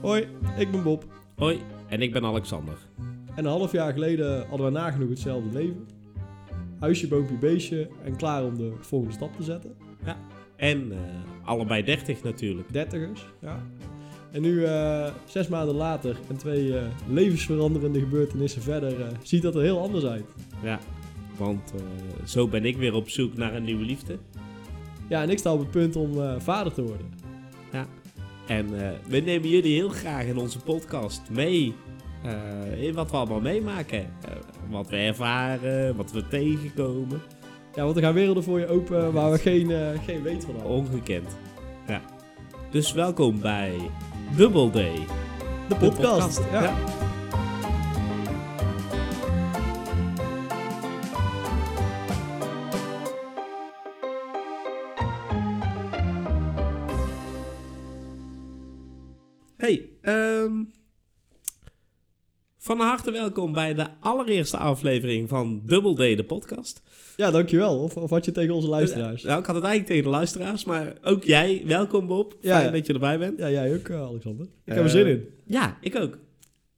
Hoi, ik ben Bob. Hoi, en ik ben Alexander. En een half jaar geleden hadden we nagenoeg hetzelfde leven. Huisje, boompje, beestje en klaar om de volgende stap te zetten. En eh, allebei 30 natuurlijk. Dertigers, ja. En nu, eh, zes maanden later en twee eh, levensveranderende gebeurtenissen verder, ziet dat er heel anders uit. Ja, want zo ben ik weer op zoek naar een nieuwe liefde. Ja, en ik sta op het punt om vader te worden. En eh, we nemen jullie heel graag in onze podcast mee eh, in wat we allemaal meemaken. Eh, wat we ervaren, wat we tegenkomen. Ja, want er gaan werelden voor je open waar we geen, geen weet van hebben. Ongekend. Ja. Dus welkom bij Double Day. De podcast. Ja. Van harte welkom bij de allereerste aflevering van Double Day, de podcast. ja, dankjewel. Of, of had je tegen onze luisteraars? Nou, ik had het eigenlijk tegen de luisteraars, maar ook jij, welkom Bob. Fijn ja. dat je erbij bent. Ja, jij ook, eh, Alexander. Ik heb Eh, er zin in. Ja, ik ook.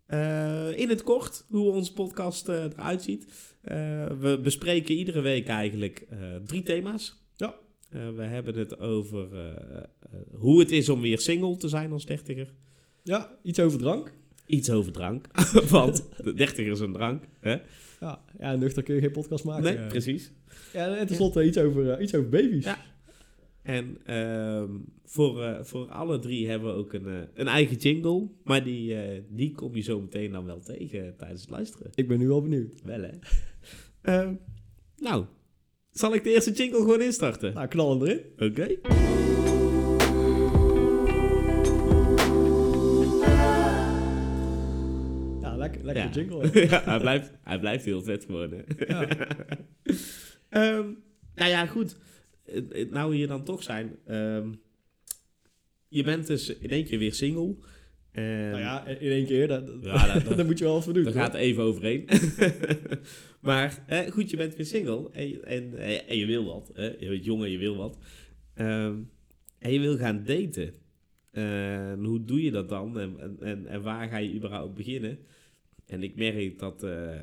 Eh, in het kort, hoe onze podcast eh, eruit ziet. Eh, we bespreken iedere week eigenlijk eh, drie thema's. Ja. Eh, we hebben het over eh, eh, hoe het is om weer single te zijn als dertiger. Ja, iets over drank. Iets over drank, want de dertiger is een drank. Hè? Ja, ja, nuchter kun je geen podcast maken. Nee, precies. Ja, en tenslotte iets over, eh, iets over baby's. Ja. En ehm, voor, eh, voor alle drie hebben we ook een, eh, een eigen jingle. Maar die, eh, die kom je zo meteen dan wel tegen tijdens het luisteren. Ik ben nu wel benieuwd. Wel hè? Ehm, nou, zal ik de eerste jingle gewoon instarten? Nou, knal hem erin. Oké. Ja, lekker, lekker Ja. jingle. hè. ja, hij, blijft, hij blijft heel vet geworden. Ja. Ehm, nou ja, goed. Eh, eh, Nou we hier dan toch zijn. ehm, je bent dus in één keer weer single. En Nou ja, in één keer, dat, dat, Ja, dat- dat- moet je wel even doen. Daar hoor. gaat even overheen. maar hè, goed, je bent weer single en, je- en, en je wil wat. Hè? Je bent jong en je wil wat. Ehm, en je wil gaan daten. En hoe doe je dat dan? En, en, en waar ga je überhaupt beginnen? En ik merk dat, eh,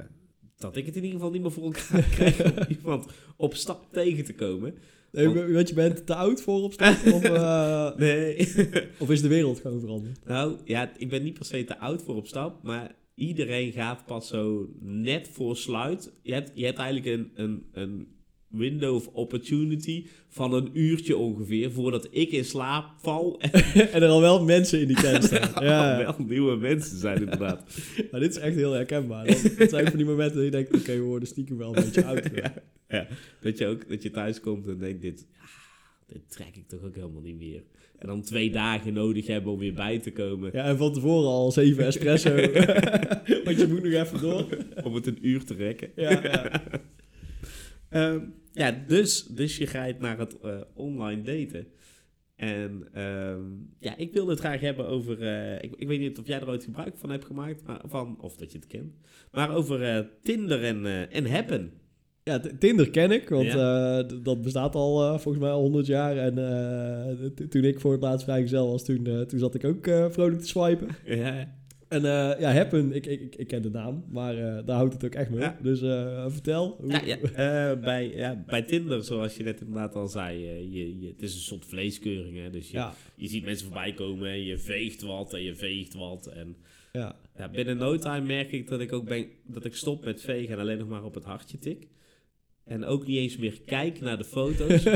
dat ik het in ieder geval niet meer voor elkaar krijg om iemand op stap tegen te komen. Nee, weet je, bent te oud voor op stap? of, eh, Nee. of is de wereld gewoon veranderd? Nou, ja, ik ben niet per se te oud voor op stap, maar iedereen gaat pas zo net voor sluit. Je hebt, je hebt eigenlijk een, een, een window of opportunity van een uurtje ongeveer voordat ik in slaap val en er al wel mensen in die tent staan. Ja, wel nieuwe mensen zijn inderdaad. maar dit is echt heel herkenbaar. Dat, dat zijn van die momenten dat je denkt, oké, we worden stiekem wel een beetje oud. ja, ja. Dat je ook dat je thuis komt en denkt dit, ah, dit trek ik toch ook helemaal niet meer. En dan twee dagen nodig hebben om weer bij te komen. Ja, en van tevoren al zeven espresso. Want je moet nog even door. Om het een uur te rekken. Ja, ja. Ehm, ja, dus, dus je grijpt naar het eh, online daten. En ehm, ja, ik wilde het graag hebben over. eh, ik, ik weet niet of jij er ooit gebruik van hebt gemaakt, maar, van, of dat je het kent. Maar over eh, Tinder en, en Happen. Ja, Tinder ken ik, want dat bestaat al volgens mij al 100 jaar. En toen ik voor het laatst vrijgezel was, toen, toen zat ik ook vrolijk te swipen. Ja, En eh, ja, Happen, ik, ik, ik, ik ken de naam, maar eh, daar houdt het ook echt mee Ja. Dus eh, vertel. Hoe- ja, ja, eh, bij, ja, bij Tinder, zoals je net inderdaad al zei, je, je, het is een soort vleeskeuring. Hè? Dus je, je ziet mensen voorbij komen en je veegt wat en je veegt wat. En ja. Ja, binnen no time merk ik dat ik ook ben, dat ik stop met vegen en alleen nog maar op het hartje tik. En ook niet eens meer kijk naar de foto's.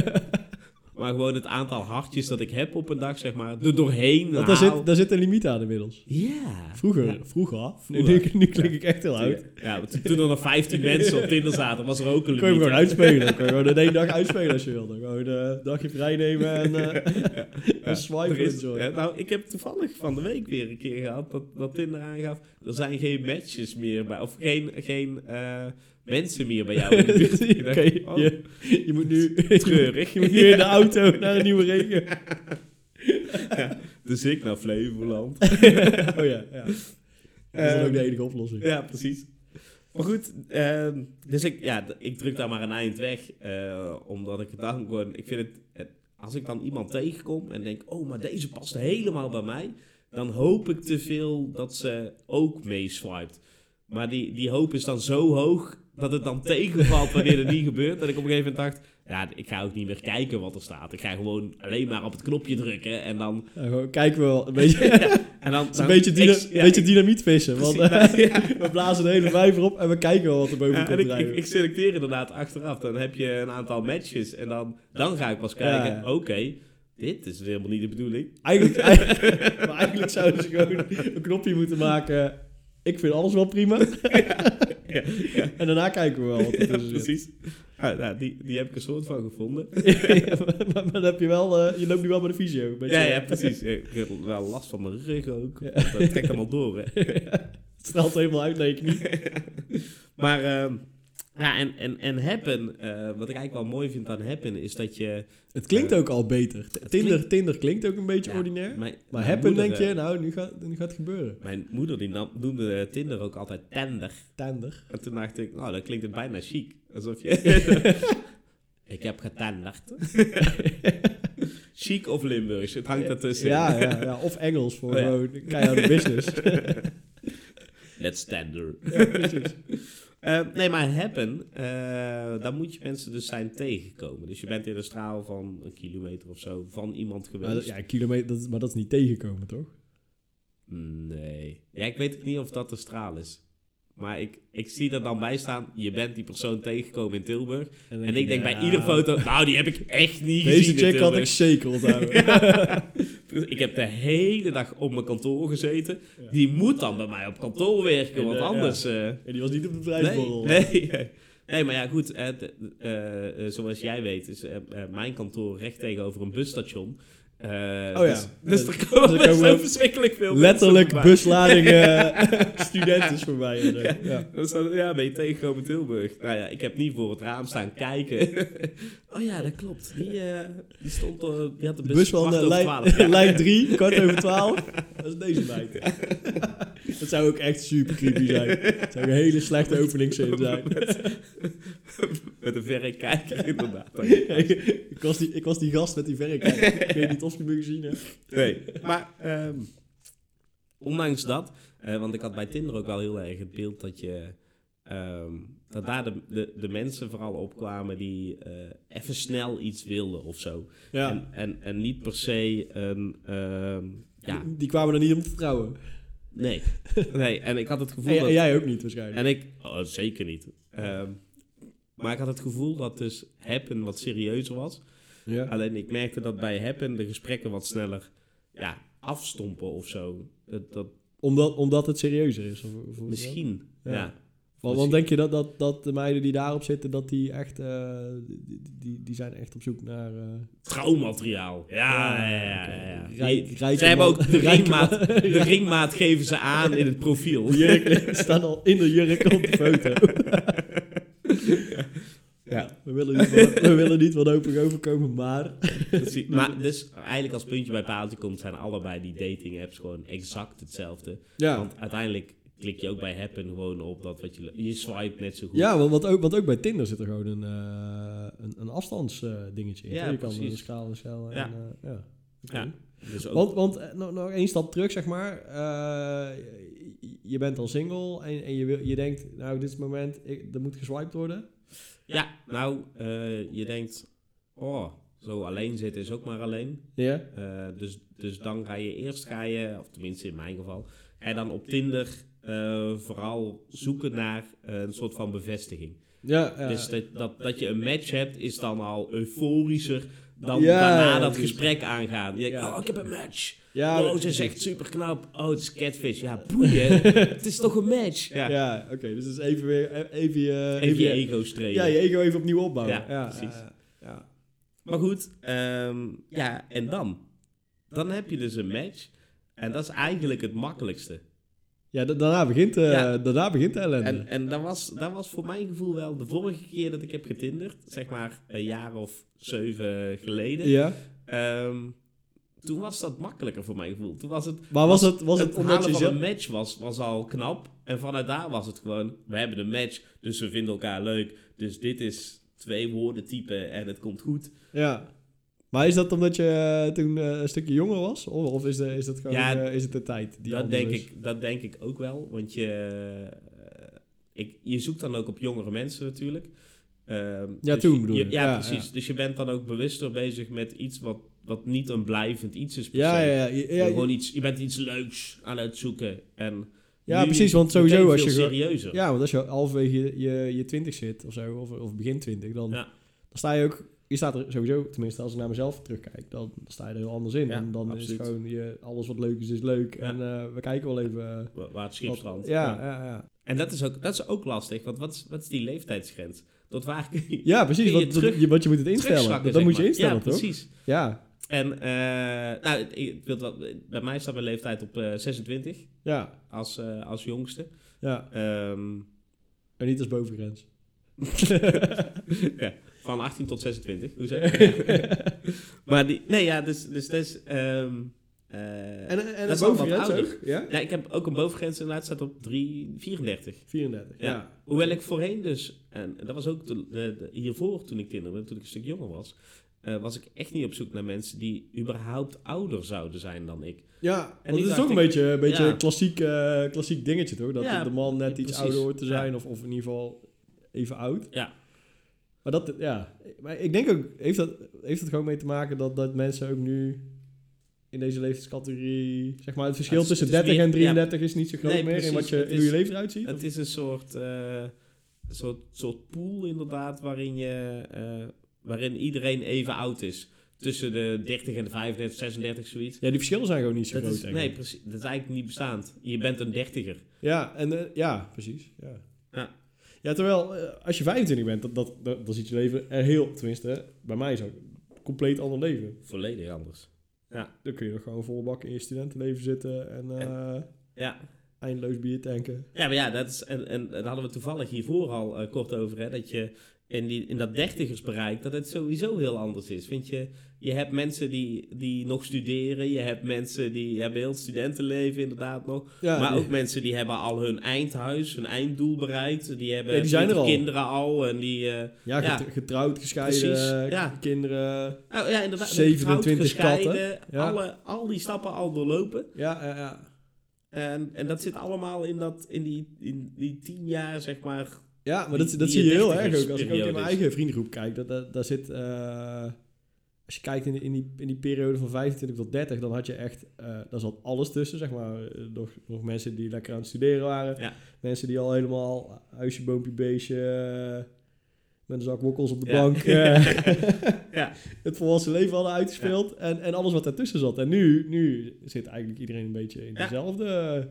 maar gewoon het aantal hartjes dat ik heb op een dag, zeg maar, er doorheen Want daar haal. zit, daar zit een limiet aan inmiddels. Ja. Vroeger, Ja. vroeger, Vroeger. Nu, nu klink ik echt heel oud. Ja, want toen er nog 15 mensen op Tinder zaten, was er ook een Kun je hem limiet. gewoon uitspelen. Kun je gewoon in één dag uitspelen als je wilde. Gewoon eh, een dagje vrij nemen en eh een swipe is- enjoy. hè, nou, ik heb toevallig van de week weer een keer gehad dat, dat Tinder aangaf. Er zijn geen matches meer bij, of geen, geen eh, mensen meer bij jou in de buurt. Oké, oh, je, je moet nu, treurig. je moet nu in de auto naar een nieuwe regio. Dus ik naar Flevoland. oh ja, ja. Dat is dan ook de enige oplossing. Ja, precies. Maar goed, ehm, dus ik, ja, ik druk daar maar een eind weg. eh, omdat ik het dan gewoon... Ik vind het, het- Als ik dan iemand tegenkom en denk... Oh, maar deze past helemaal bij mij. dan hoop ik te veel dat ze ook meeswipt. Maar die, die hoop is dan zo hoog dat het dan tegenvalt wanneer het niet gebeurt. Dat ik op een gegeven moment dacht, ja, ik ga ook niet meer kijken wat er staat. Ik ga gewoon alleen maar op het knopje drukken en dan... Ja, gewoon kijken we wel een beetje, En dan, een beetje, dyna- ik- ja, beetje dynamiet vissen. Want Precies, eh, we blazen de hele vijver op en we kijken wel wat er boven komt ik, ik, ik selecteer inderdaad achteraf. Dan heb je een aantal matches en dan, dan ga ik pas kijken. Oké, dit is helemaal niet de bedoeling. Eigenlijk, eigenlijk, maar eigenlijk zouden ze gewoon een knopje moeten maken. Ik vind alles wel prima. Ja, ja. En daarna kijken we wel wat er precies. Ah, nou, die, die heb ik een soort van gevonden. Maar, maar dan heb je wel, eh, je loopt nu wel bij de visio. Ja, ja, precies. Ik heb wel last van mijn rug ook. Dat trekt allemaal door, hè. Het straalt helemaal uit naar je knie. Maar, ehm, ja, en, en, en Happen, eh, wat ik eigenlijk wel mooi vind aan Happen, is dat je... Het klinkt Eh, ook al beter. Tinder, klinkt- Tinder klinkt ook een beetje Ja, ordinair. Mijn, Maar mijn happen moeder, denk je, eh, nou, nu gaat, nu gaat het gebeuren. Mijn moeder die nam, noemde Tinder ook altijd tender. Tender. En toen dacht ik, nou, dat klinkt het bijna chic. Alsof je... ik heb getenderd. chic of Limburgs, het hangt ertussen. Ja, ja, ja, of Engels voor Oh, ja. gewoon keiharde business. Let's tender. ja, precies. Eh, nee, maar happen, eh daar moet je mensen dus zijn tegengekomen. Dus je bent in een straal van een kilometer of zo van iemand geweest. ja, kilometer, dat is, maar dat is niet tegenkomen, toch? Nee. Ja, ik weet ook niet of dat de straal is. Maar ik, ik zie er dan bij staan, je bent die persoon tegengekomen in Tilburg. dan En ik denk bij iedere foto, nou die heb ik echt niet Deze gezien in chick had ik zeker onthouden. Ik heb de hele dag op mijn kantoor gezeten. Die moet dan bij mij op kantoor werken, En, want eh, anders... eh, En die was niet op de nee, bedrijfsborrel. nee, nee, maar ja, goed. eh, eh, eh, zoals jij weet is eh, eh, mijn kantoor recht tegenover een busstation. Eh, Oh ja. Dus, dus er Dus komen er komen wel verschrikkelijk veel Letterlijk mensen buslading eh studenten voorbij. En zo. Ja. Dat is dan- ja, ben je tegengekomen in Tilburg. Nou ja, ik heb niet voor het raam staan kijken. oh ja, dat klopt. Die, eh, die stond, eh, die had de bus, bus van lijn, twaalf. Ja. lijn 3, kwart over 12. Dat is deze meid. Dat zou ook echt super creepy zijn. Het zou een hele slechte openingszin zijn. Met een verrekijker, inderdaad. ik, was die, ik was die gast met die verrekijker. Ik weet niet of je me gezien hebt. Nee, maar ehm, ondanks dat, eh, want ik had bij Tinder ook wel heel erg het beeld dat je... ehm, dat daar de, de, de mensen vooral opkwamen die eh, even snel iets wilden of zo. Ja. En, en, en niet per se een... ehm, ja, Die kwamen er niet om te trouwen. nee. nee. En ik had het gevoel En, dat... en jij ook niet waarschijnlijk. En ik, oh, zeker niet. Maar ik had het gevoel dat dus Happen wat serieuzer was. Ja. Alleen ik merkte dat bij Happen de gesprekken wat sneller ja, afstompen of zo. Dat, dat, omdat, omdat het serieuzer is. Of, of- misschien, Ja. ja. Want, want denk je dat, dat, dat de meiden die daarop zitten, dat die echt, eh, die, die, die zijn echt op zoek naar... eh, Trouwmateriaal. Ja, ja, ja. ja, ze hebben ook de ringmaat, de ringmaat geven ze aan in het profiel. Jurk staan al in de jurk op de foto. Ja. We willen niet, we willen niet open overkomen, maar... Precies. Maar dus eigenlijk als puntje bij paaltje komt, zijn allebei die dating apps gewoon exact hetzelfde. Ja, Want uiteindelijk klik je ook bij Happen gewoon op dat wat je... Je swipe net zo goed. ja want, want, ook, want ook bij Tinder zit er gewoon een, eh een, een afstandsdingetje in. Ja, je kan precies. een schaal en schellen. Ja. En, eh, ja. Ja. Dus ook, Want, want eh, nog, nog één stap terug, zeg maar. Eh, je bent al single en, en je, wil, je denkt, nou, dit is het moment, ik, er moet geswiped worden. Ja, nou, eh, je denkt, oh, zo alleen zitten is ook maar alleen. Ja? Eh, dus, dus dan ga je eerst, ga je, of tenminste in mijn geval, ga je dan op Tinder eh, vooral zoeken naar een soort van bevestiging. Ja, ja. Dus dat, dat, dat je een match hebt is dan al euforischer dan Ja, daarna dat gesprek aangaan. Je denkt, oh, ik heb een match. ja, oh, ze is echt super knap. Oh, het is catfish. Ja, boeien. het is toch een match. Ja. Ja, oké. dus is even weer, even je... Even je ego strelen. Ja, je ego even opnieuw opbouwen. Ja, Ja, precies. ja, ja. Maar goed, ehm, ja, en dan? Dan heb je dus een match. En dat is eigenlijk het makkelijkste. Ja, da- daarna begint, eh, Ja. daarna begint de ellende. En, en dat, was, dat was voor mijn gevoel wel de vorige keer dat ik heb getinderd. Zeg maar een jaar of zeven geleden. ja. Ehm, toen was dat makkelijker voor mijn gevoel. Toen was het... Maar was het, was het, het omdat je van een match was, was al knap. En vanuit daar was het gewoon... We hebben een match, dus we vinden elkaar leuk. Dus dit is twee woorden typen en het komt goed. Ja. Maar is dat omdat je eh, toen eh, een stukje jonger was? Of, is, de, is dat gewoon Ja, eh, is het de tijd? Die dat, denk is? ik, dat denk ik ook wel. Want je, eh, ik, je zoekt dan ook op jongere mensen natuurlijk. Ja, dus toen bedoel je- je. Ja, Ja, precies. ja. Dus je bent dan ook bewuster bezig met iets wat, wat niet een blijvend iets is per Ja, se. ja, ja. gewoon iets, je bent iets leuks aan het zoeken. En Ja, precies, want sowieso als je serieuzer. Ja, want als je halverwege je, je, je 20 zit of zo, of, of begin 20, dan, dan sta je ook. Je staat er sowieso, tenminste als ik naar mezelf terugkijk, dan sta je er heel anders in. Ja, en dan is het gewoon, je, alles wat leuk is, is leuk. Ja. En eh, we kijken wel even. eh, Wa- Waar het schip strandt. ja, ja, ja. En dat is, ook, dat is ook lastig, want wat is, wat is die leeftijdsgrens? Tot waar kun je, Ja, precies. Want, terug- je, want je moet het instellen. Dat, zeg moet je instellen, ja, toch? precies. Ja, En eh, nou, ik- wil wel, bij mij staat mijn leeftijd op eh 26 ja, als, eh, als jongste. ja. Ehm, En niet als bovengrens. ja, van 18 tot 26, hoe zeg je? maar die, nee, ja, dus, dus dat ehm, eh, En, en dat is bovengrens ook? Ja? Ja, ik heb ook een bovengrens inderdaad, staat op 3, 34. 34, ja. Ja. Hoewel ik voorheen dus, en dat was ook de, de, de- hiervoor toen ik tiener, toen ik een stuk jonger was, eh, was ik echt niet op zoek naar mensen die überhaupt ouder zouden zijn dan ik. Ja, En het is ook een beetje een beetje ja. klassiek, eh, klassiek dingetje, toch? Dat de man net iets ouder hoort te zijn, of, of in ieder geval even oud. Ja. Maar dat, ja. Maar ik denk ook, heeft dat, heeft het gewoon mee te maken dat, dat mensen ook nu in deze leeftijdscategorie, zeg maar, het verschil Het is- tussen het is 30 en meer- ja. 33 is niet zo groot Nee, meer in wat je, hoe is- je leven eruit ziet? Het is een soort, eh, soort, soort pool inderdaad waarin, je, eh, waarin iedereen even oud is. Tussen de 30 en de 35, 36, zoiets. Ja, die verschillen zijn gewoon niet zo Dat groot. is, nee, precies. Dat is eigenlijk niet bestaand. Je bent een dertiger. Ja, en, eh, ja, precies. Ja. Ja. Ja, terwijl eh, als je 25 bent, dat, dat, dat, dan ziet je leven er heel, tenminste, bij mij zo, compleet ander leven. Volledig anders. Dan kun je nog gewoon volle bak in je studentenleven zitten en eh, Ja. eindeloos bier tanken. Ja, maar ja, dat is, en, en daar hadden we toevallig hiervoor al eh, kort over, hè, dat je in, die, in dat dertigersbereik, dat het sowieso heel anders is. Vind je, je hebt mensen die, die nog studeren, je hebt mensen die hebben heel het studentenleven inderdaad nog, Ja, maar ook mensen die hebben al hun eindhuis, hun einddoel bereikt, die hebben die zijn er 20 al. kinderen al en die... eh, ja, ja. get- getrouwd, gescheiden, Precies, eh, ja. kinderen. nou ja, inderdaad, 27 getrouwd, gescheiden, katten, ja. alle, al die stappen al doorlopen. Ja, ja, ja. En, en dat zit allemaal in, dat, in, die, in die tien jaar, zeg maar, Ja, maar Die- dat, zie je heel erg ook. Als ik ook in mijn eigen vriendengroep kijk, dat, dat, daar zit... eh, als je kijkt in, die- in, die, in die periode van 25 tot 30, dan had je echt... eh daar zat alles tussen, zeg maar. Eh, Nog, nog mensen die lekker aan het studeren waren. Ja. Mensen die al helemaal huisje, boompje, beestje... eh, met een zak wokkels op de Ja. bank. Ja. Het volwassen leven hadden uitgespeeld. En, en alles wat daartussen zat. En nu, nu zit eigenlijk iedereen een beetje in dezelfde...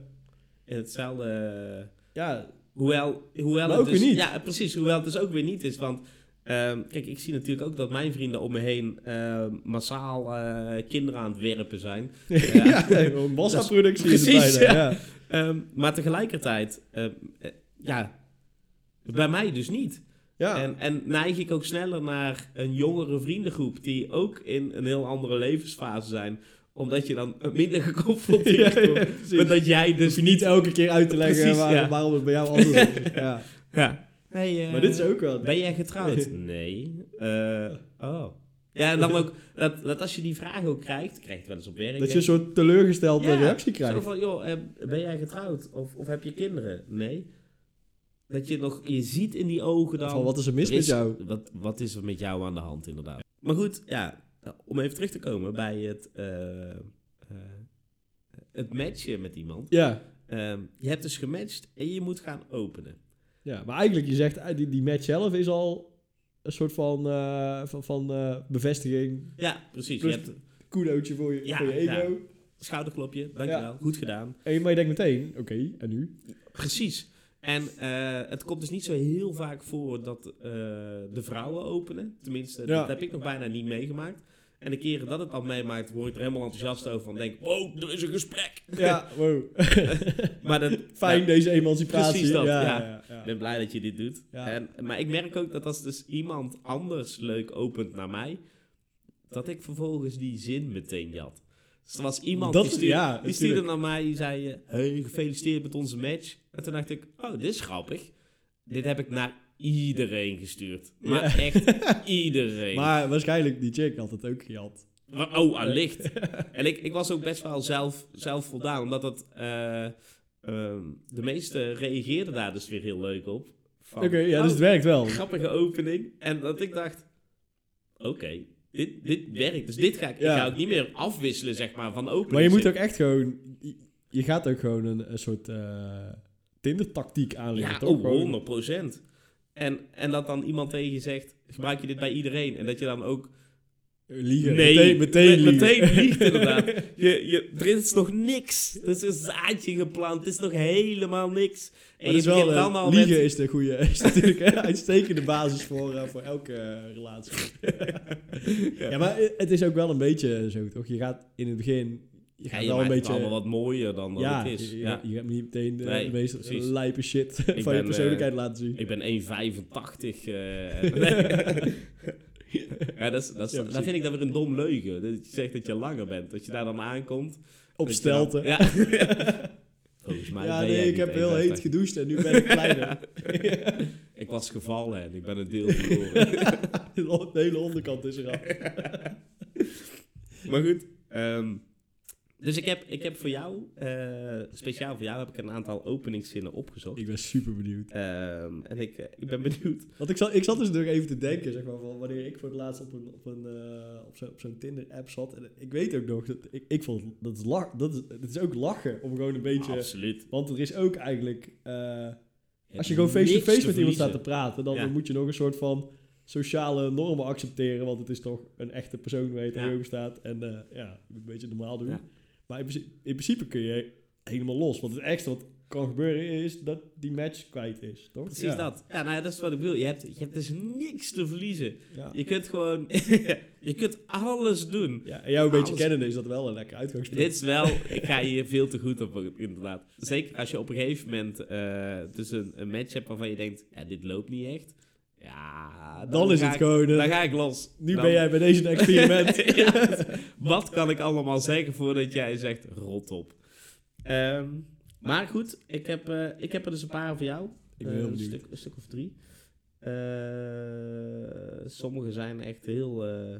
in hetzelfde... Ja, Hoewel, hoewel Maar het ook dus, niet. Ja, precies. Hoewel het dus ook weer niet is. Want ehm, kijk, ik zie natuurlijk ook dat mijn vrienden om me heen ehm, massaal eh, kinderen aan het werpen zijn. ja, een massaproductie is het Precies, bijna. ja. Ja. Ehm, maar tegelijkertijd, eh, ja, bij mij dus niet. Ja. En, en neig ik ook sneller naar een jongere vriendengroep die ook in een heel andere levensfase zijn. Omdat je dan minder geconfronteerd Ja, ja, wordt met dat jij dus Hoef je niet elke keer uit te leggen Precies, waar- ja. waarom het bij jou anders is. Ja. Ja. Hey, eh, Maar dit is ook wel... Ben jij getrouwd? nee. Eh, oh. Ja, en dan ook, dat, dat als je die vraag ook krijgt, krijg je wel eens op werk. Dat je een soort teleurgestelde Ja, reactie Zo krijgt. van, joh, eh, ben jij getrouwd? Of, of heb je kinderen? Nee. Dat je nog, je ziet in die ogen dan... Van wat is er mis er met jou? Wat, wat is er met jou aan de hand, inderdaad? Maar goed, ja, om even terug te komen bij het, eh, eh, het matchen met iemand. Ja. Ehm, je hebt dus gematcht en je moet gaan openen. ja, maar eigenlijk je zegt, eh, die, die match zelf is al een soort van, van, van bevestiging. Ja, precies. Plus- je hebt Kudootje voor je, Ja, voor je ego. ja. schouderklopje, dankjewel, goed gedaan. En, maar je denkt meteen, oké, en nu? Precies. En eh, het komt dus niet zo heel vaak voor dat eh, de vrouwen openen. Tenminste, Ja. dat heb ik nog bijna niet meegemaakt. En de keren dat het al meemaakt, word ik er helemaal enthousiast over. Van denk, wow, er is een gesprek. Ja, wow. Maar dat, Fijn ja, deze emancipatie. Precies dat, ja, ja. ik ben blij dat je dit doet. Ja. En, maar ik merk ook dat als dus iemand anders leuk opent naar mij, dat ik vervolgens die zin meteen jat. Dus er was iemand Dat die stuurde, ja, die stuurde naar mij, die zei, eh, hey, gefeliciteerd met onze match. En toen dacht ik, oh, dit is grappig. Dit heb ik naar iedereen gestuurd. Maar Ja. echt iedereen. Maar waarschijnlijk die chick had het ook gehad. Oh, allicht. en ik, ik was ook best wel zelf, zelf voldaan, omdat het, eh, ehm, de meesten reageerden daar dus weer heel leuk op. Oké, ja, oh, dus het werkt wel. grappige opening. En dat ik dacht, oké, dit, dit werkt. Dus dit ga ik, Ja. ik ga ook niet meer afwisselen, zeg maar, van opening. Maar je moet ook echt gewoon... je- gaat ook gewoon een, een soort eh Tinder-tactiek aanleggen, Ja, toch? oh, Gewoon- 100 procent. En, en dat dan iemand tegen je zegt, gebruik je dit bij iedereen? En dat je dan ook... Liegen. Nee, meteen, meteen liegt inderdaad. Je, je, er is nog niks. Er is een zaadje geplant. Het is nog helemaal niks. En Maar je dat is wel, eh, dan al liegen met... is de goede, is natuurlijk een uitstekende basis voor, eh, voor elke eh, relatie. ja. maar het is ook wel een beetje zo, toch? Je gaat in het begin, je Ja, gaat je wel een het beetje... allemaal wat mooier dan dat ja, het is. je, Ja. je gaat niet meteen de, Nee, de meest precies. lijpe shit Ik van je persoonlijkheid laten zien. Ik ben 1,85. eh, nee. Ja, dat, is, dat, is, Ja, vind ik dat weer een dom leugen. Dat je zegt dat je langer bent. Dat je daar dan aankomt. Op dat je dan- stelte. Ja. Volgens mij Ja, nee, ik heb heel heet 1,85. gedoucht en nu ben ik kleiner. Ik was gevallen en ik ben een deel verloren. de hele onderkant is eraf. maar goed. ehm, dus ik heb, ik heb voor jou, eh, speciaal voor jou, heb ik een aantal openingszinnen opgezocht. Ik ben super benieuwd. Ehm, en ik, eh, ik ben benieuwd. Want ik zat, ik zat dus nog even te denken, zeg maar, van wanneer ik voor het laatst op, een, op, een, eh, op, zo, op zo'n Tinder-app zat. En ik weet ook nog, dat ik, ik vond, dat is, lach, dat, is, dat is ook lachen om gewoon een beetje... Absoluut. Want er is ook eigenlijk, als je gewoon face-to-face met iemand staat te praten, dan Ja. moet je nog een soort van sociale normen accepteren. Want het is toch een echte persoon waar je Ja. tegenover staat. En ja, een beetje normaal doen. Ja. Maar in principe, in principe kun je helemaal los. Want het ergste wat kan gebeuren is dat die match kwijt is, toch? Precies Ja. dat. Ja, nou ja, dat is wat ik bedoel. Je hebt, je hebt dus niks te verliezen. Ja. Je kunt gewoon... je kunt alles doen. Ja, en jou een beetje kennen is dat wel een lekker uitgangspunt. Dit is wel... Ik ga hier veel te goed op, inderdaad. Zeker als je op een gegeven moment eh, dus een, een match hebt waarvan je denkt... Ja, dit loopt niet echt. Ja, dan, is het ik- gewoon... Dan ga ik los. nu Dan- ben jij bij deze een experiment. Ja. Wat kan ik allemaal zeggen voordat jij zegt rot op? Ehm, maar goed, ik heb, eh, ik heb er dus een paar voor jou. Ik ben Eh, een, stuk, een stuk of drie. Eh, sommige zijn echt heel... Oh,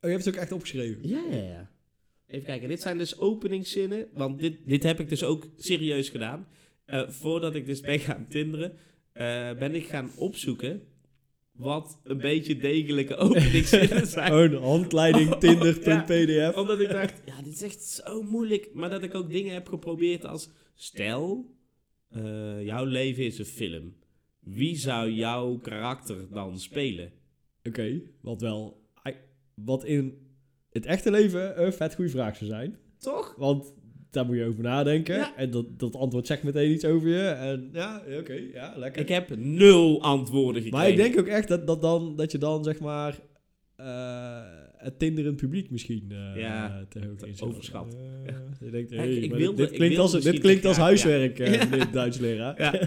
je hebt het ook echt opgeschreven? Ja, ja, ja. Even kijken, dit zijn dus openingszinnen. Want dit, dit heb ik dus ook serieus gedaan. Voordat ik dus ben gaan tinderen, ben ik gaan opzoeken wat een beetje degelijke openingszinnen zijn. Oh, een handleiding tinder.pdf. Omdat ik dacht, ja, dit is echt zo moeilijk. Maar dat ik ook dingen heb geprobeerd als... Stel, eh, jouw leven is een film. Wie zou jouw karakter dan spelen? Oké, wat wel... Wat in het echte leven een vet goede vraag zou zijn. Toch? Want daar moet je over nadenken. Ja. En dat, dat antwoord zegt meteen iets over je. En ja, oké, ja, lekker. Ik heb nul antwoorden gekregen. maar ik denk ook echt dat, dat, dan, dat je dan, zeg maar... eh, het tinderend publiek misschien eh Ja, te hoog overschat. Eh, je denkt, hey, ik- ik maar wilde- dit, ik dit klinkt als, dit misschien klinkt als huiswerk, ja. eh, Duits leraar. Ja.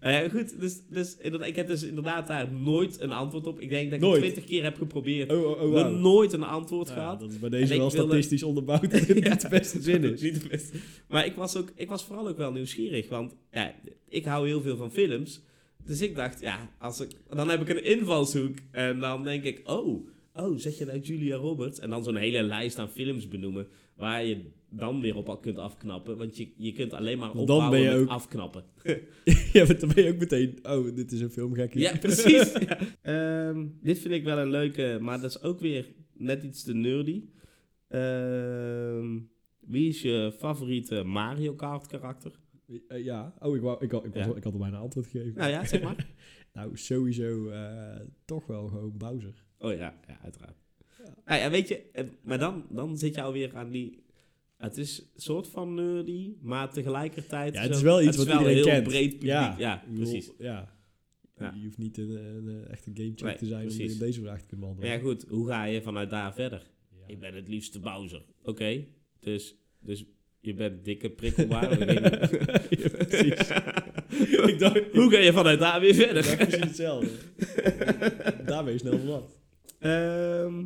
Nou goed, dus, dus ik heb dus inderdaad daar nooit een antwoord op. Ik denk dat ik Nooit? het twintig keer heb geprobeerd. Oh, oh, oh, nooit een antwoord Ja, gehad. dat is bij deze wel wilde- statistisch onderbouwd dat het niet de beste zin is. Niet de beste. Maar ik was, ook, ik was vooral ook wel nieuwsgierig, want ja, ik hou heel veel van films. Dus ik dacht, ja, als ik, dan heb ik een invalshoek. En dan denk ik, oh, oh, zeg je nou Julia Roberts? En dan zo'n hele lijst aan films benoemen, waar je dan weer op kunt afknappen. Want je, je kunt alleen maar Want dan opbouwen ben je ook- afknappen. ja, maar dan ben je ook meteen... Oh, dit is een filmgekkie. Ja, precies. Ja. Ehm, dit vind ik wel een leuke, maar dat is ook weer net iets te nerdy. Ehm, wie is je favoriete Mario Kart karakter? Eh, ja. Oh, ik, wou, ik, had, ik, was, Ja. ik had al bijna antwoord gegeven. Nou ja, zeg maar. Nou, sowieso eh, toch wel gewoon Bowser. Oh ja, ja uiteraard. Ja. Nou ja, weet je, eh, maar dan, dan zit je alweer aan die... Het is een soort van nerdy, maar tegelijkertijd... Ja, het is wel iets het wat is wel iedereen een heel kent. breed publiek. Ja, Ja, precies. Ja. Ja. Je hoeft niet een, een, een echte gamecheck Nee, te zijn om precies. deze vraag te kunnen Maar beantwoorden. ja, goed, hoe ga je vanuit daar verder? Ja. Ik ben het liefste Bowser. Oké, dus, dus je bent dikke prikkelbaar. Ja, precies. ik dacht, Hoe ga je vanuit daar weer verder? precies hetzelfde. Daar ben je snel vanaf. Ehm,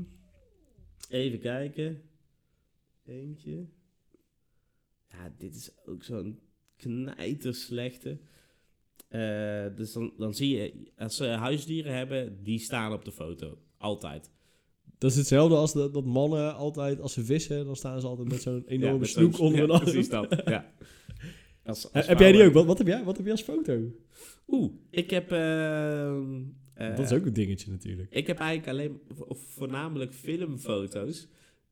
even kijken. Eentje. Ja, dit is ook zo'n knijterslechte. Eh, dus dan, dan zie je, als ze huisdieren hebben, die staan op de foto. Altijd. Dat is hetzelfde als dat, dat mannen altijd, als ze vissen, dan staan ze altijd met zo'n enorme met snoek onder ja, hun arm. Precies dat, ja. Als, als heb jij die ook? Wat, wat, heb jij, wat heb jij als foto? Oeh, ik heb... ehm, eh, dat is ook een dingetje natuurlijk. Ik heb eigenlijk alleen, of voornamelijk filmfoto's.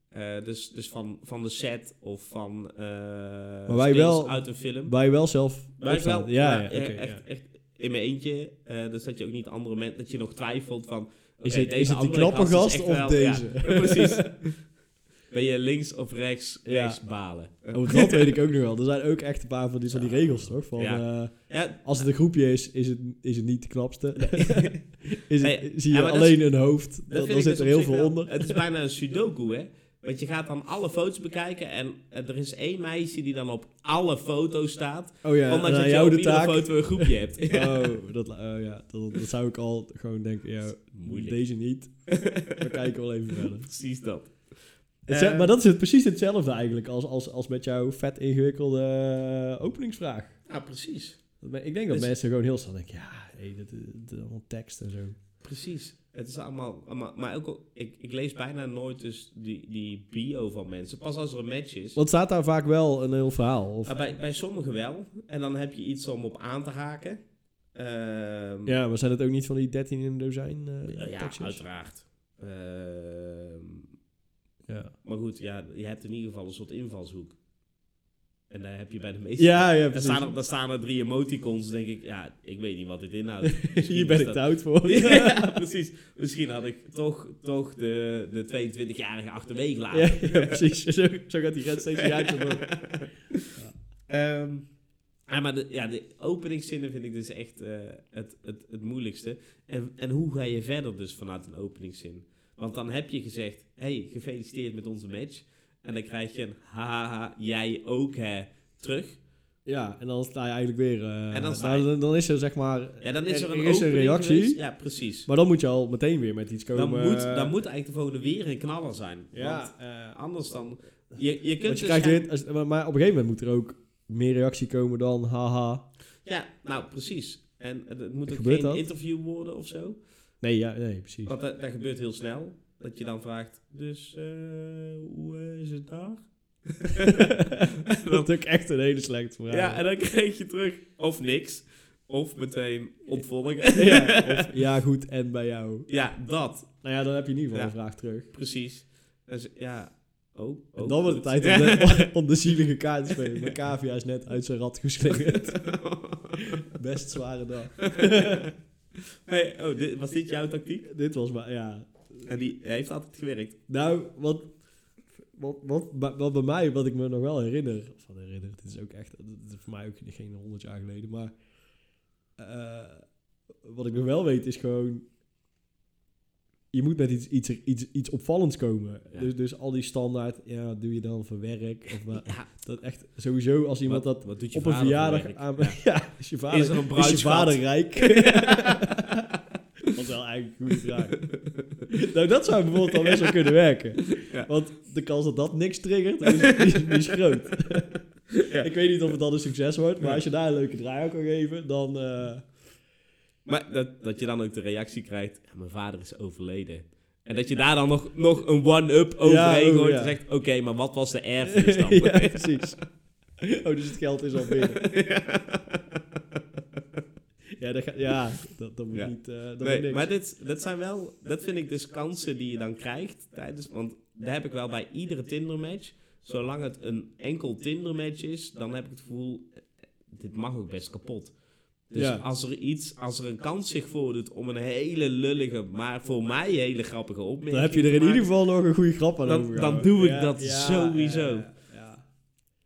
Eh, dus dus van, van de set of van eh Maar wij wel- uit een film. Waar je wel zelf Wij wel, Ja, ja, ja, echt, ja. echt in mijn eentje. eh, dus dat je ook niet andere mensen, dat je nog twijfelt van... Is het, deze is het die knappe gast of wel- deze? precies. Ben je links of rechts, rechts balen. Oh, dat weet ik ook nog wel. Er zijn ook echt een paar van die, van die regels, toch? Van, Ja. eh, Ja, als het een groepje is, is het, is het niet de knapste. is het, Hey, zie je alleen een hoofd, dan, zit dus er heel veel wel- onder. Het is bijna een sudoku, hè? Want je gaat dan alle foto's bekijken en er is één meisje die dan op alle foto's staat. Oh ja, Ondanks dat je jou op de iedere taak. foto een groepje hebt. Oh, dat, oh ja, dat, dat zou ik al gewoon denken, ja, deze niet. We kijken wel even verder. Precies dat. Eh, maar dat is het, precies hetzelfde eigenlijk als, als, als met jouw vet ingewikkelde eh, openingsvraag. Ja, precies. Ik denk dat Dus- mensen gewoon heel snel denken, ja, hey, dat, dat is allemaal tekst en zo. Precies. Het is allemaal, allemaal maar ook al, ik, ik lees bijna nooit dus die, die bio van mensen. Pas als er een match is. Want staat daar vaak wel een heel verhaal? Of, Maar bij, bij sommigen wel. En dan heb je iets om op aan te haken. Ehm, ja, maar zijn het ook niet van die 13 in een dozijn eh ja, uiteraard. Ehm, Ja. maar goed, ja, je hebt in ieder geval een soort invalshoek. En daar heb je bij de meeste. Ja, ja, Daar staan, er, daar staan er drie emoticons, denk ik. Ja, ik weet niet wat dit inhoudt. Hier ben ik dat- te oud voor. ja, precies. Misschien had ik toch, toch de, de 22-jarige achterwege laten. Ja, ja, precies. Zo, zo gaat die grens steeds uit. Ehm, ja, maar de, ja, de openingszinnen vind ik dus echt eh, het, het, het moeilijkste. En, en hoe ga je verder dus vanuit een openingszin? Want dan heb je gezegd, hey, gefeliciteerd met onze match. En dan krijg je een haha, jij ook hè, terug. Ja, en dan sta je eigenlijk weer... eh, En dan nou, je- dan, dan is er zeg maar... Ja, dan is er een, is een opening reactie. geweest. Ja, precies. Maar dan moet je al meteen weer met iets komen. Dan moet, eh, dan moet eigenlijk de volgende weer een knaller zijn. Ja, Want eh, anders dan... Je, je kunt je dus krijgt gaan- weer, als- maar, maar op een gegeven moment moet er ook meer reactie komen dan haha. Ja, nou precies. En het, het moet ook Gebeurt geen dat? interview worden of zo. Nee, ja, nee, precies. Want dat, dat gebeurt heel snel. Dat je dan vraagt, dus eh, hoe eh, is het daar? dat is ook echt een hele slechte vraag. Ja, en dan krijg je terug of niks. Of meteen ontvolgen. ja, of, ja, goed, en bij jou. Ja, dat. Nou ja, dan heb je in ieder geval Ja. een vraag terug. Precies. Dus, ja, oh. En oh, dan wordt het tijd om de, om de zielige kaart te spelen. Mijn cavia is net uit zijn rad geslingerd. Best zware dag. Hey, oh, dit, was dit jouw tactiek? Dit was maar, ja. En die heeft altijd gewerkt. Nou, wat, wat, wat, wat, bij mij, wat ik me nog wel herinner, of herinner, dit is ook echt, dit is voor mij ook geen honderd jaar geleden, maar eh, wat ik nog wel weet is gewoon, je moet met iets, iets, iets, iets opvallends komen. Ja. Dus, dus al die standaard, ja, doe je dan voor werk? Of wat, Ja, dat echt, sowieso als iemand wat, dat wat doet je op een verjaardag aan... Ja. Ja, is je vader, Is er een is je vader rijk? dat is wel eigenlijk een goede vraag. nou, dat zou bijvoorbeeld al best wel kunnen werken. Want de kans dat dat niks triggert, is, is, is groot. Ik weet niet of het dan een succes wordt, maar als je daar een leuke draai aan kan geven, dan... eh, Maar dat, dat je dan ook de reactie krijgt, ja, mijn vader is overleden. En dat je daar dan nog, nog een one-up overheen oh, gooit ja. en zegt, oké, maar wat was de erfenis dan? ja, precies. Oh, dus het geld is al binnen. ja, dat, ga- ja, dat, dat moet Ja. niet... eh dat moet Nee, niks. maar dit, dat zijn wel, dat vind ik dus kansen die je dan krijgt tijdens, want daar heb ik wel bij iedere Tinder match. Zolang het een enkel Tinder match is, dan heb ik het gevoel, eh, dit mag ook best kapot. Dus Ja. als er iets, als er een kans zich voordoet om een hele lullige, maar voor mij hele grappige opmerking Dan heb je er in ieder geval nog een goede grap aan Dan- dan doe ik dat sowieso. Ja, ja.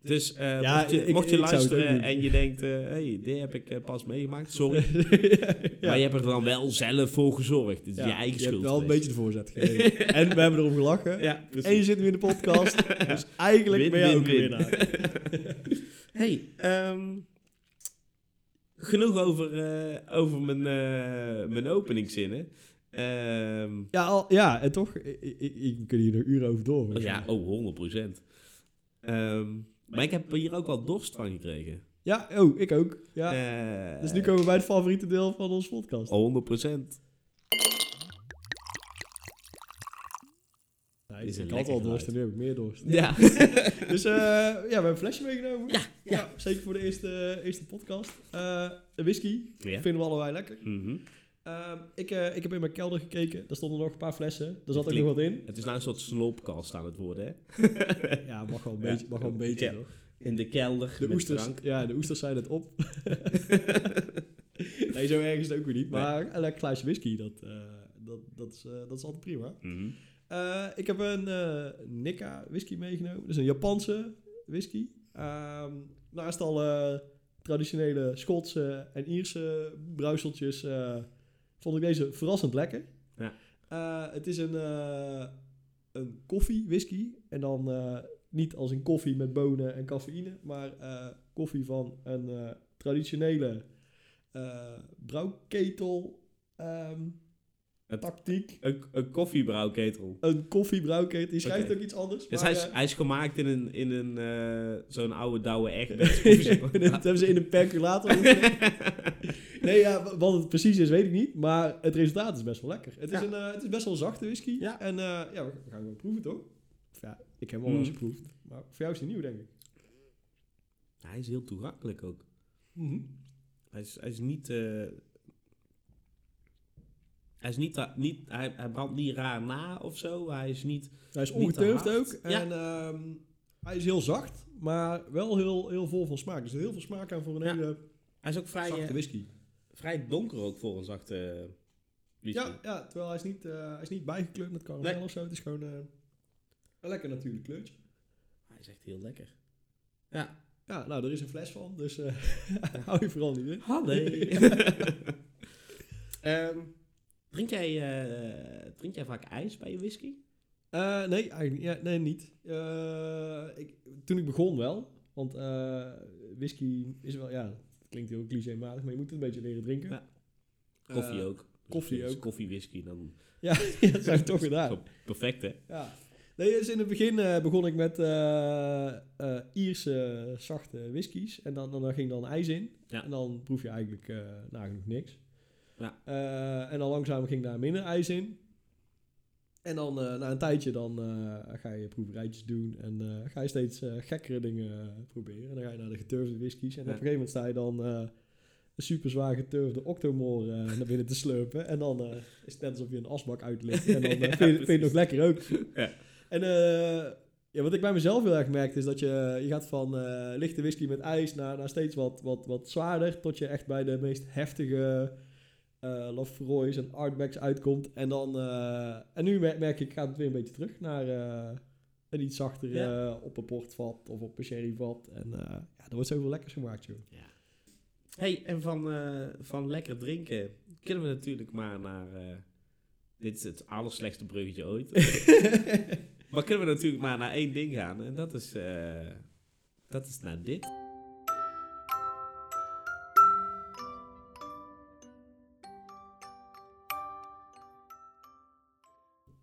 Dus eh, mocht je, ik- mocht je luisteren en je denkt, eh hey, dit heb ik eh, pas meegemaakt, sorry. Maar je hebt er dan wel zelf voor gezorgd. Het is je eigen je schuld. hebt wel een beetje de voorzet gegeven. en we hebben erom gelachen. En je zit nu in de podcast. Dus eigenlijk Win, ben win, ook win. winnaar. hey, ehm, genoeg over, eh, over mijn, eh, mijn openingszinnen. Ehm, Ja, al, ja, en toch, ik, ik, ik kan hier nog uren over door. ja, oh, 100% Ehm, maar ik heb hier ook wel dorst van gekregen. Ja, oh, ik ook. Ja. Eh, dus nu komen we bij het favoriete deel van onze podcast. 100 procent. Nee, is ik had al dorst en nu heb ik meer dorst. Ja. Dus ja, we hebben een flesje meegenomen. Ja, ja. zeker voor de eerste, eerste podcast. Eh, een whisky. Ja. Vinden we allebei lekker. Mhm. Ehm, ik, eh, ik heb in mijn kelder gekeken. Daar stonden nog een paar flessen. Daar zat ook nog wat in. Het is nou een soort sloopkast aan het worden, hè? Ja, mag wel een beetje. Mag wel een beetje Ja. In de kelder De met oesters, drank. ja, de oesters zijn het op. nee, zo erg is het ook weer niet. Maar een lekker glaasje whisky, dat, eh, dat, dat, is, eh, dat is altijd prima. Mhm. Eh, ik heb een eh Nikka whisky meegenomen. Dus een Japanse whisky. Ehm, naast alle traditionele Schotse en Ierse brouwseltjes eh, vond ik deze verrassend lekker. Ja. Eh, het is een, eh een koffie whisky. En dan niet als in koffie met bonen en cafeïne. Maar koffie van een traditionele brouwketel ehm, tactiek. Een, een koffiebrouwketel. Een koffiebrouwketel. Die schrijft ook iets anders. Dus maar, hij is, eh, hij is gemaakt in een, in een eh, zo'n oude douwe echt. dat hebben ze in een percolator. nee, ja, wat het precies is, weet ik niet. Maar het resultaat is best wel lekker. Het is, een, eh, het is best wel een zachte whisky. Ja. En ja, we gaan gewoon proeven, toch? Ja, ik heb hem al eens Mhm. geproefd. Maar voor jou is hij nieuw, denk ik. hij is heel toegankelijk ook. Mhm. Hij is, hij is niet... eh, hij is niet... niet hij, hij brandt niet raar na of zo. Hij is niet... Hij is hard. ook. Ja. En ehm, hij is heel zacht, maar wel heel, heel vol van smaak. Er zit heel veel smaak aan voor een Ja. hele Hij is ook vrij, zachte eh, whisky. vrij donker ook voor een zachte whisky. Ja, ja, terwijl hij is niet, eh, hij is niet bijgekleurd met karamel Nee. of zo. Het is gewoon eh, een lekker natuurlijk kleurtje. Hij is echt heel lekker. Ja. Ja, nou, er is een fles van, dus eh hou je vooral niet in. Hallo. Ehm, drink, jij, eh, drink jij vaak ijs bij je whisky? Eh, nee, eigenlijk ja, nee, niet. Eh, ik, toen ik begon wel, want eh, whisky is wel, ja, het klinkt heel clichématig, maar je moet het een beetje leren drinken. Ja. Koffie ook. koffie Dus ook. Koffie, whisky, dan Ja, dat ik toch gedaan. Perfect hè? Ja. Nee, dus in het begin eh, begon ik met eh, eh, Ierse zachte whiskies. En dan, dan, ging dan ijs in. Ja. En dan proef je eigenlijk eh, nagenoeg niks. Ja. Eh, en dan langzaam ging daar minder ijs in. En dan eh, na een tijdje dan eh, ga je proeverijtjes doen. En ga je steeds gekkere dingen proberen. En dan ga je naar de geturfde whiskies. En Ja. op een gegeven moment sta je dan een super zwaar geturfde Octomore eh, naar binnen te slurpen. En dan is het net alsof je een asbak uitlicht. En dan Ja, vind, je, vind je het nog lekker ook. Ja. En ja, wat ik bij mezelf heel erg merkte is dat je, je gaat van lichte whisky met ijs naar, naar steeds wat, wat, wat zwaarder. Tot je echt bij de meest heftige eh Lafroy's en Artbacks uitkomt. En, dan, eh, en nu mer- merk ik, gaat het weer een beetje terug naar eh, een iets zachter Ja. op een portvat of op een sherryvat. En ja, er wordt zoveel lekkers gemaakt, joh. Hey, en van, van lekker drinken kunnen we natuurlijk maar naar... dit is het allerslechtste bruggetje ooit. maar kunnen we natuurlijk maar naar één ding gaan. En dat is... dat is naar dit.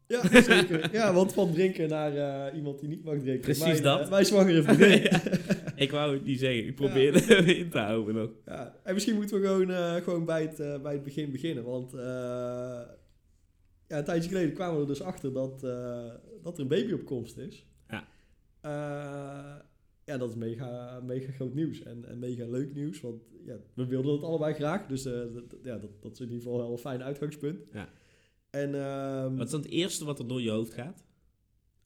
Ja, zeker. ja, want van drinken naar eh, iemand die niet mag drinken. Precies mijn, dat. eh, mijn zwangere vriendin. Ja. Ik wou het niet zeggen. Ik probeerde hem in te houden nog. Ja, en misschien moeten we gewoon, eh, gewoon bij, het, bij het begin beginnen. Want ja, een tijdje geleden kwamen we er dus achter dat, dat er een baby op komst is. Ja. Ja, dat is mega, mega groot nieuws en, en mega leuk nieuws. Want ja, we wilden het allebei graag. Dus dat, ja, dat, dat is in ieder geval wel een fijn uitgangspunt. Ja. En ehm, Wat is dan het eerste wat er door je hoofd gaat?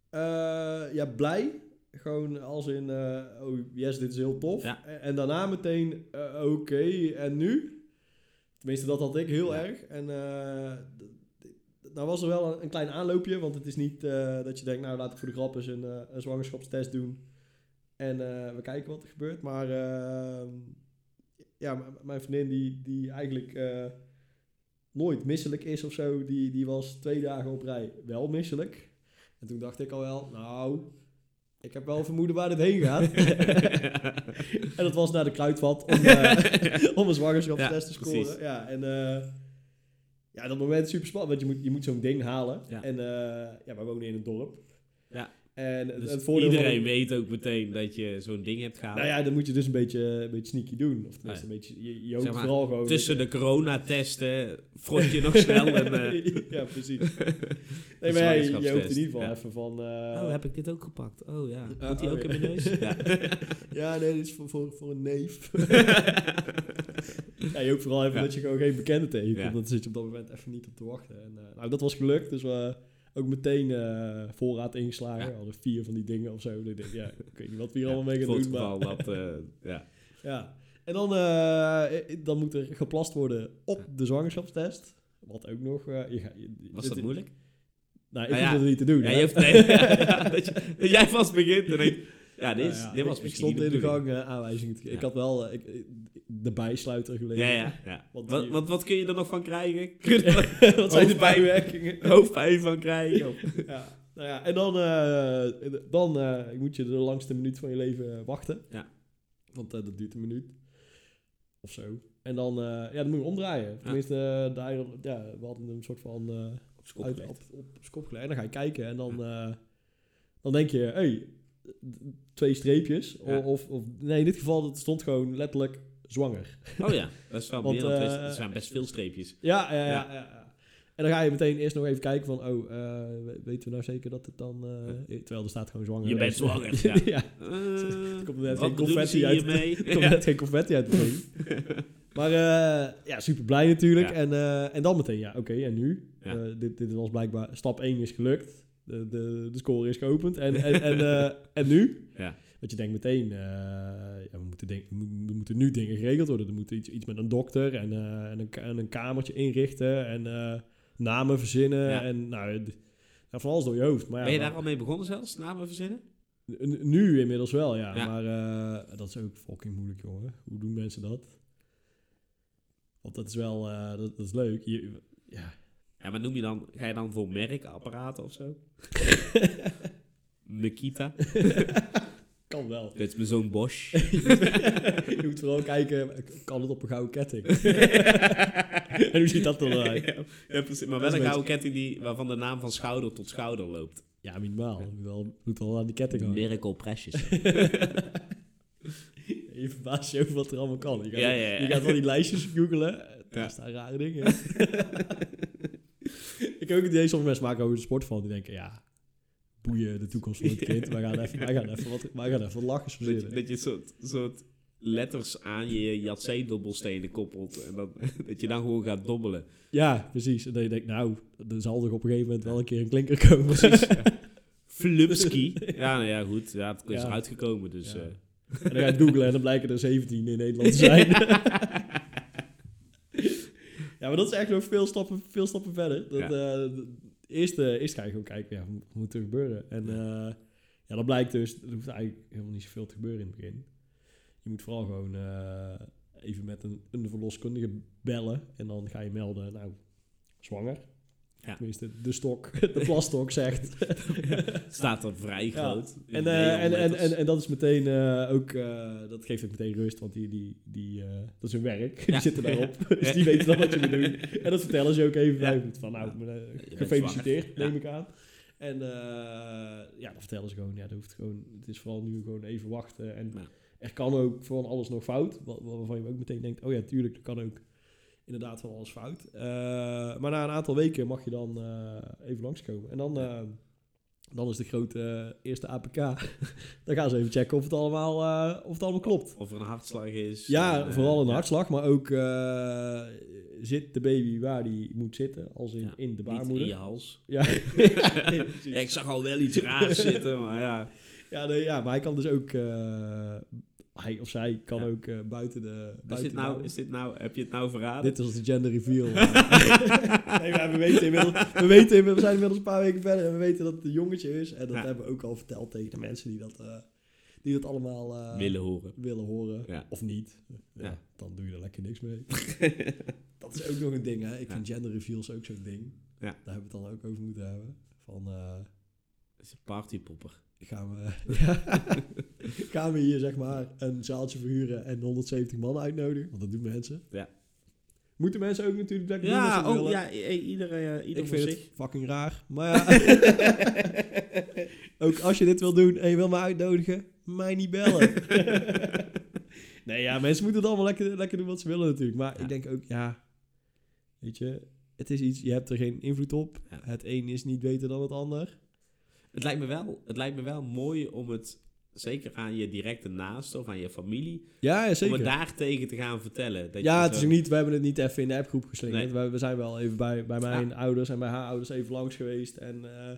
eh, ja, blij. Gewoon als in, eh, oh yes, dit is heel tof. Ja. En, en daarna meteen, eh, oké, en nu? Tenminste, dat had ik heel Ja. erg. En eh, d- d- nou was er wel een, een klein aanloopje, want het is niet dat je denkt, nou laat ik voor de grap eens een, een zwangerschapstest doen. En we kijken wat er gebeurt. Maar ehm, ja, mijn vriendin die, die eigenlijk nooit misselijk is of zo, die, die was twee dagen op rij wel misselijk. En toen dacht ik al wel, nou, ik heb wel vermoeden waar dit heen gaat. en dat was naar de kruidvat om, eh, om een zwangerschapstest Ja, te scoren. precies. Ja, en eh, ja, dat moment is super spannend, want je moet, je moet zo'n ding halen. Ja. En eh, ja, wij wonen in een dorp. En Dus het voordeel van- iedereen weet ook meteen dat je zo'n ding hebt gehaald. Nou ja, dan moet je dus een beetje, een beetje sneaky doen. Of tenminste, Ja. een beetje, je, je hoopt Zeg maar, vooral gewoon... Tussen de coronatesten front je nog snel en... eh, ja, precies. Nee, maar je, hoopt in ieder geval ja. even van... eh, Oh, heb ik dit ook gepakt? Oh ja. Ah, Moet die oh, ook ja. in mijn neus? Ja. Ja, nee, dit is voor, voor, voor een neef. ja, je hoopt vooral even Ja. dat je gewoon geen bekende tegenkomt. Ja. Dan zit je op dat moment even niet op te wachten. En, eh, nou, dat was gelukt. Dus we ook meteen eh, voorraad ingeslagen. Ja. We hadden vier van die dingen of zo. Ik denk, ja, ik weet niet wat we hier Ja, allemaal mee gaan het doen. Maar, dat... eh, ja. ja. En dan, eh, dan moet er geplast worden op de zwangerschapstest. Wat ook nog... je, ga- je- Was dit- dat moeilijk? Nou, ik Nou hoef ja. dat niet te doen. Ja, je hoeft, nee, dat, je, dat jij vast begint en denkt... Ja, dit, is, dit was ik, stond in de gang eh, aanwijzingen te Ik had wel eh, ik, de bijsluiter gelezen. Ja, ja, ja. Want Wat, wat, wat kun je er nog van krijgen? Wat zijn de bijwerkingen? hoofdpijn van krijgen? Ja. Nou ja, en dan, eh, dan moet je de langste minuut van je leven wachten. Ja. Want dat duurt een minuut. Of zo. En dan, ja, dan moet je omdraaien. Tenminste, daar, ja, we hadden een soort van Op uit, op, op. En dan ga je kijken en dan, dan denk je, hé, hey, twee streepjes. Ja. Of, of, nee, in dit geval het stond gewoon letterlijk zwanger. Oh ja, dat is wel Want, meer dan twee- eh, Er zijn best veel streepjes. Ja, ja, ja. En dan ga je meteen eerst nog even kijken van, oh, eh, we- weten we nou zeker dat het dan... eh, terwijl er staat gewoon zwanger. Je bent zwanger, ja. ja. Eh, komt er net geen confetti uit. Er komt net geen confetti uit. Maar ja, super blij natuurlijk. En, en dan meteen, ja, oké, en nu? Dit, dit was blijkbaar, stap 1 is gelukt. De, de, de score is geopend. En, en, en, eh, en nu? Ja. Want je denkt meteen, eh, ja, we, moeten denk, we moeten- nu dingen geregeld worden. Er moet iets, iets met een dokter en, eh, en, een, en een kamertje inrichten en namen verzinnen. Ja. En nou, van alles door je hoofd. Maar ja, Ben je daar al mee begonnen zelfs, namen verzinnen? Nu inmiddels wel, ja. Ja. Maar dat is ook fucking moeilijk, jongen. Hoe doen mensen dat? Want dat is wel, dat, dat is leuk. Je, ja. Ja, maar noem je dan, ga je dan voor merkapparaten of zo? Nikita? kan wel. Dit is mijn zoon Bosch. je moet vooral kijken, kan het op een gouden ketting? en hoe ziet dat er dan uit? ja, ja, precies. Maar wel een gouden ketting die, waarvan de naam van schouder tot schouder loopt. Ja, minimaal. Je moet wel, moet wel aan die ketting hangen. Miracle Precious. Je verbaast je over wat er allemaal kan. Je gaat, Ja, ja, ja. Je gaat wel die lijstjes googelen. Daar Ja. staan rare dingen. Ook idee, sommige mensen maken over de sport van. Die denken, ja, boeien de toekomst van het kind. Wij gaan even, wij gaan even, wat, wij gaan even wat lachers dat, je, dat je soort, soort letters aan je Yatzee-dobbelstenen koppelt. En dan, dat je dan gewoon gaat dobbelen. Ja, precies. En dan je denkt, nou, er zal toch op een gegeven moment wel een keer een klinker komen. Precies. Flupski. Ja, nou ja, goed. Ja, het is Ja. eruit gekomen, dus... Ja. eh. En dan ga je googlen en dan blijken er 17 in Nederland te zijn. Ja, maar dat is echt nog veel stappen, veel stappen verder. Dat, Ja. d- eerst, eerst ga je gewoon kijken, ja, wat moet er gebeuren? En eh, ja, dat blijkt dus, er hoeft eigenlijk helemaal niet zoveel te gebeuren in het begin. Je moet vooral gewoon even met een, een verloskundige bellen en dan ga je melden, nou, zwanger. Ja. Tenminste, de stok, de plasstok zegt. staat er vrij groot. En, eh, en, en, en, en dat is meteen eh, ook, eh, dat geeft ook meteen rust, want die, die, die, dat is hun werk. Ja. Die zitten daarop, dus die weten dan wat je moet doen. En dat vertellen ze ook even bij van, nou, gefeliciteerd, neem ik aan. En ja, dan vertellen ze gewoon, ja, dat hoeft gewoon, het is vooral nu gewoon even wachten. En er kan ook van alles nog fout, wa- wa- waarvan je ook meteen denkt, oh ja, tuurlijk, er kan ook inderdaad van alles fout. Eh, maar na een aantal weken mag je dan eh, even langskomen. En dan, eh, dan is de grote eerste APK. dan gaan ze even checken of het allemaal, eh, of het allemaal klopt. Of er een hartslag is. Ja, vooral een ja. hartslag, maar ook eh, zit de baby waar die moet zitten, als in, Ja, in de Niet baarmoeder. in je hals. Ja. Ja, ik zag al wel iets raars zitten, maar ja. Ja, nee, ja, maar hij kan dus ook, eh, hij of zij kan Ja. ook eh, buiten de. Is Buiten dit, de nou, is dit nou, heb je het nou verraden? Dit is de gender reveal. nee, maar we weten inmiddels, we, weten, inmiddels- we zijn inmiddels een paar weken verder en we weten dat het een jongetje is. En dat Ja. hebben we ook al verteld tegen de mensen die dat, eh, die dat allemaal eh, Willen horen. willen horen. Ja. Of niet. Dan doe je er lekker niks mee. dat is ook nog een ding, hè. Ik vind gender reveals ook zo'n ding. Ja. Daar hebben we het dan ook over moeten hebben. Van, Het is een partypopper. gaan we, gaan we hier zeg maar een zaaltje verhuren en 170 man uitnodigen? Want dat doen mensen. Ja. Moeten mensen ook natuurlijk lekker doen Ja, wat ze ook, willen. ja i- ieder, eh, ieder Ik voor vind zich. het fucking raar. Maar ja, ook als je dit wil doen en je wil me uitnodigen, mij niet bellen. nee, ja, mensen moeten het allemaal lekker, lekker doen wat ze willen natuurlijk. Maar Ja. ik denk ook, ja, weet je, het is iets, je hebt er geen invloed op. Ja. Het een is niet beter dan het ander. Het lijkt, me wel, het lijkt me wel mooi om het, zeker aan je directe naasten of aan je familie, Ja, ja om zeker. het daar tegen te gaan vertellen. Dat ja, je het is zo- niet, we hebben het niet even in de appgroep geslingerd. Nee. We, we zijn wel even bij, bij mijn ouders en bij haar ouders even langs geweest. En, eh,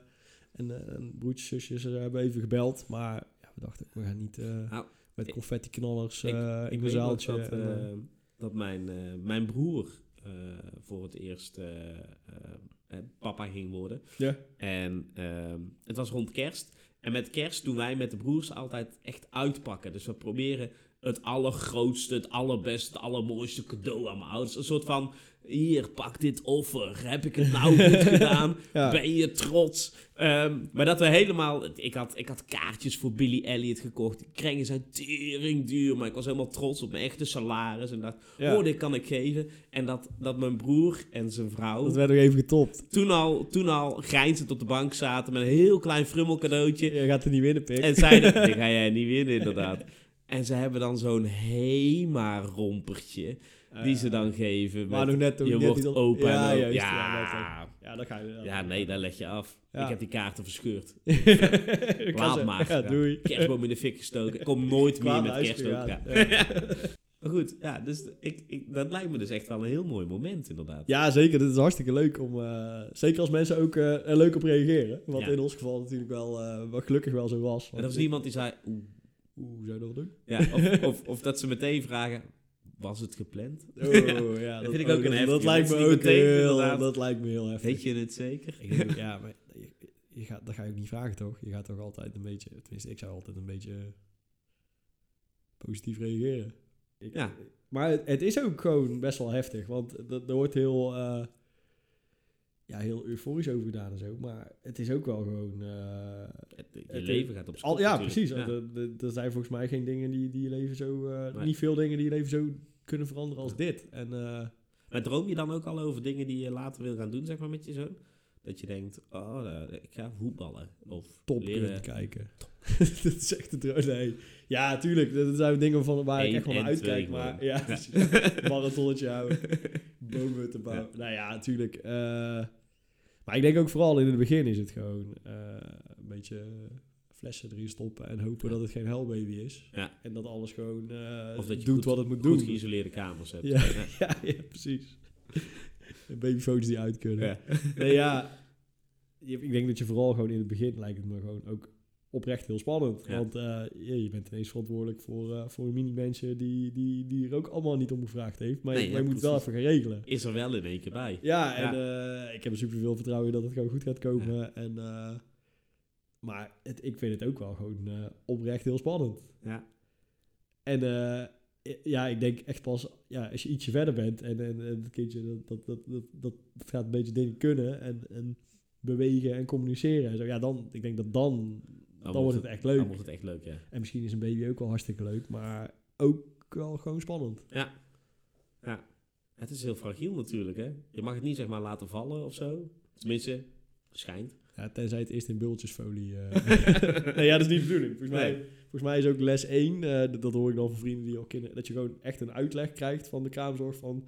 en, en broertjes, zusjes eh, hebben even gebeld. Maar ja, we dachten, we gaan niet Nou, met confetti knallers ik- Ik in zaaltje. dat, en, dat mijn, mijn broer voor het eerst papa ging worden. ja. En het was rond kerst. En met kerst doen wij met de broers altijd echt uitpakken. Dus we proberen het allergrootste, het allerbeste, het allermooiste cadeau aan mijn ouders. Een soort van, hier, pak dit offer. Heb ik het nou goed gedaan? Ja. Ben je trots? Ehm, maar dat we helemaal... Ik had, ik had kaartjes voor Billy Elliot gekocht. Die kringen zijn tering duur. Maar ik was helemaal trots op mijn echte salaris. En dacht, Ja. oh, dit kan ik geven. En dat, dat mijn broer en zijn vrouw Dat werd nog even getopt. toen al, toen al grijnzend op de bank zaten met een heel klein frummel cadeautje. Je gaat er niet winnen, pik. En zeiden, dit ga jij niet winnen inderdaad. En ze hebben dan zo'n HEMA-rompertje die ze dan geven. Maar nog net toen je wordt niet op- opa Ja, en juist, ja, dan ga je... ja, nee, daar leg je af. Ik heb die kaarten verscheurd. Laat maar. Ja, doei. Kerstboom in de fik gestoken. Ik kom nooit meer met kerst ook. Maar goed, ja, dus ik, ik, dat lijkt me dus echt wel een heel mooi moment inderdaad. Ja, zeker. Dit is hartstikke leuk om... eh, zeker als mensen ook eh, er leuk op reageren. Wat Ja. in ons geval natuurlijk wel, eh, wel gelukkig wel zo was. En er was niemand die zei, oeh, Hoe zou je dat doen? Ja, of, of, of dat ze meteen vragen, was het gepland? Oh, ja, Dat vind ik ook een dat, heftige. dat lijkt me ook heel, inderdaad- dat lijkt me heel heftig. Weet je het zeker? Ik denk, ja, maar je, je gaat, dat ga je ook niet vragen, toch? Je gaat toch altijd een beetje, tenminste, ik zou altijd een beetje positief reageren. Ik- Ja. Maar het, het is ook gewoon best wel heftig, want dat- er wordt heel, eh, ja, heel euforisch over gedaan en zo. Maar het is ook wel gewoon... eh, Het, je Het- leven gaat op schop ja, precies. Ja. Er, zijn volgens mij geen dingen die, die je leven zo... eh, Nee. Niet veel dingen die je leven zo kunnen veranderen als dit. En... eh, Maar droom je dan ook al over dingen die je later wil gaan doen, zeg maar, met je zoon? Dat je denkt, oh, ik ga voetballen. Of Top leren. Kijken. dat is echt een droom. Nee. Ja, tuurlijk. Dat zijn dingen van waar ik echt wel naar en uitkijk. twee Maar ja, Ja. marathonnetje houden. Bomen te bouwen. Nou ja, natuurlijk. eh, maar ik denk ook vooral in het begin is het gewoon eh, een beetje flessen erin stoppen en hopen dat het geen hellbaby is. Ja. En dat alles gewoon eh, Of dat je doet goed- wat het moet Goed doen. geïsoleerde kamers hebt. Ja. Ja, ja, precies. Babyfoto's die uit kunnen. Ja. Nee, ja. je- Ik denk dat je vooral gewoon in het begin lijkt het me gewoon ook oprecht heel spannend. Ja. Want eh, je bent ineens verantwoordelijk voor, eh, voor een mini-mensje die, die, die er ook allemaal niet om gevraagd heeft. Maar je- Nee, maar je moet het wel even gaan regelen. Is er wel in één keer bij. Ja, en eh, ik heb er super veel vertrouwen in dat het gewoon goed gaat komen. En, maar het, ik vind het ook wel gewoon oprecht heel spannend. Ja. En ja, ik denk echt pas ja, als je ietsje verder bent en, en, en het kindje dat, dat, dat, dat, dat gaat een beetje dingen kunnen en, en bewegen en communiceren en zo. Ja, dan, ik denk dat dan, dan, wordt het echt leuk. Dan wordt het echt leuk, ja. En misschien is een baby ook wel hartstikke leuk, maar ook wel gewoon spannend. Ja. Ja. Het is heel fragiel natuurlijk, hè. Je mag het niet, zeg maar, laten vallen of zo. Tenminste, schijnt. Ja, tenzij het eerst in bultjesfolie... eh nee, ja, dat is niet de bedoeling. Volgens, mij, volgens mij is ook les 1, eh, dat, dat hoor ik dan van vrienden die al kinderen... dat je gewoon echt een uitleg krijgt van de kraamzorg van...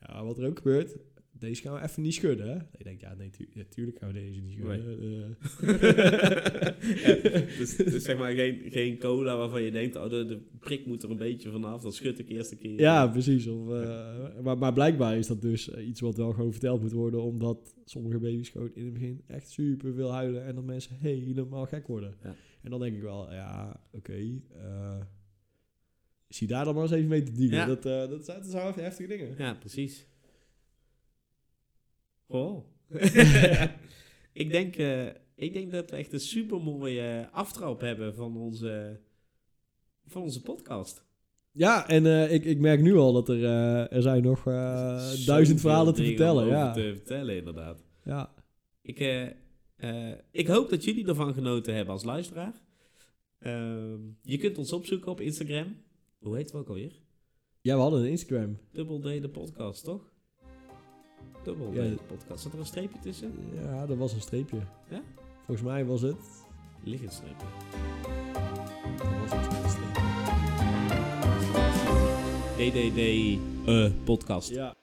ja, wat er ook gebeurt, deze gaan we even niet schudden, hè? Ik denk, ja, nee, tu natuurlijk gaan we deze niet schudden. Eh. dus, dus zeg maar geen, geen cola waarvan je denkt, oh, de, de prik moet er een beetje vanaf. Dan schud ik eerst een keer. Ja, precies. Of, eh, maar, maar blijkbaar is dat dus eh, iets wat wel gewoon verteld moet worden, omdat sommige baby's gewoon in het begin echt super veel huilen en dat mensen helemaal gek worden. Ja. En dan denk ik wel, ja, oké. zie daar dan maar eens even mee te. Ja. Dat, dat, zijn, dat zijn heftige dingen. Ja, precies. Oh. ik, denk, eh, ik denk dat we echt een super mooie aftrap hebben van onze, van onze podcast. Ja, en eh, ik, ik merk nu al dat er, eh, er zijn nog eh, duizend verhalen te vertellen. Ja. te vertellen, inderdaad. Ja. Ik, eh, eh, ik hoop dat jullie ervan genoten hebben als luisteraar. Ehm, je kunt ons opzoeken op Instagram. Hoe heet het ook alweer? ja, we hadden een Instagram. Double D de podcast, toch? Dubbel Ja. podcast. Zat er een streepje tussen? Ja, er was een streepje. Ja? Volgens mij was het... Liggend streepje. er was een streepje. DDD eh podcast. Ja.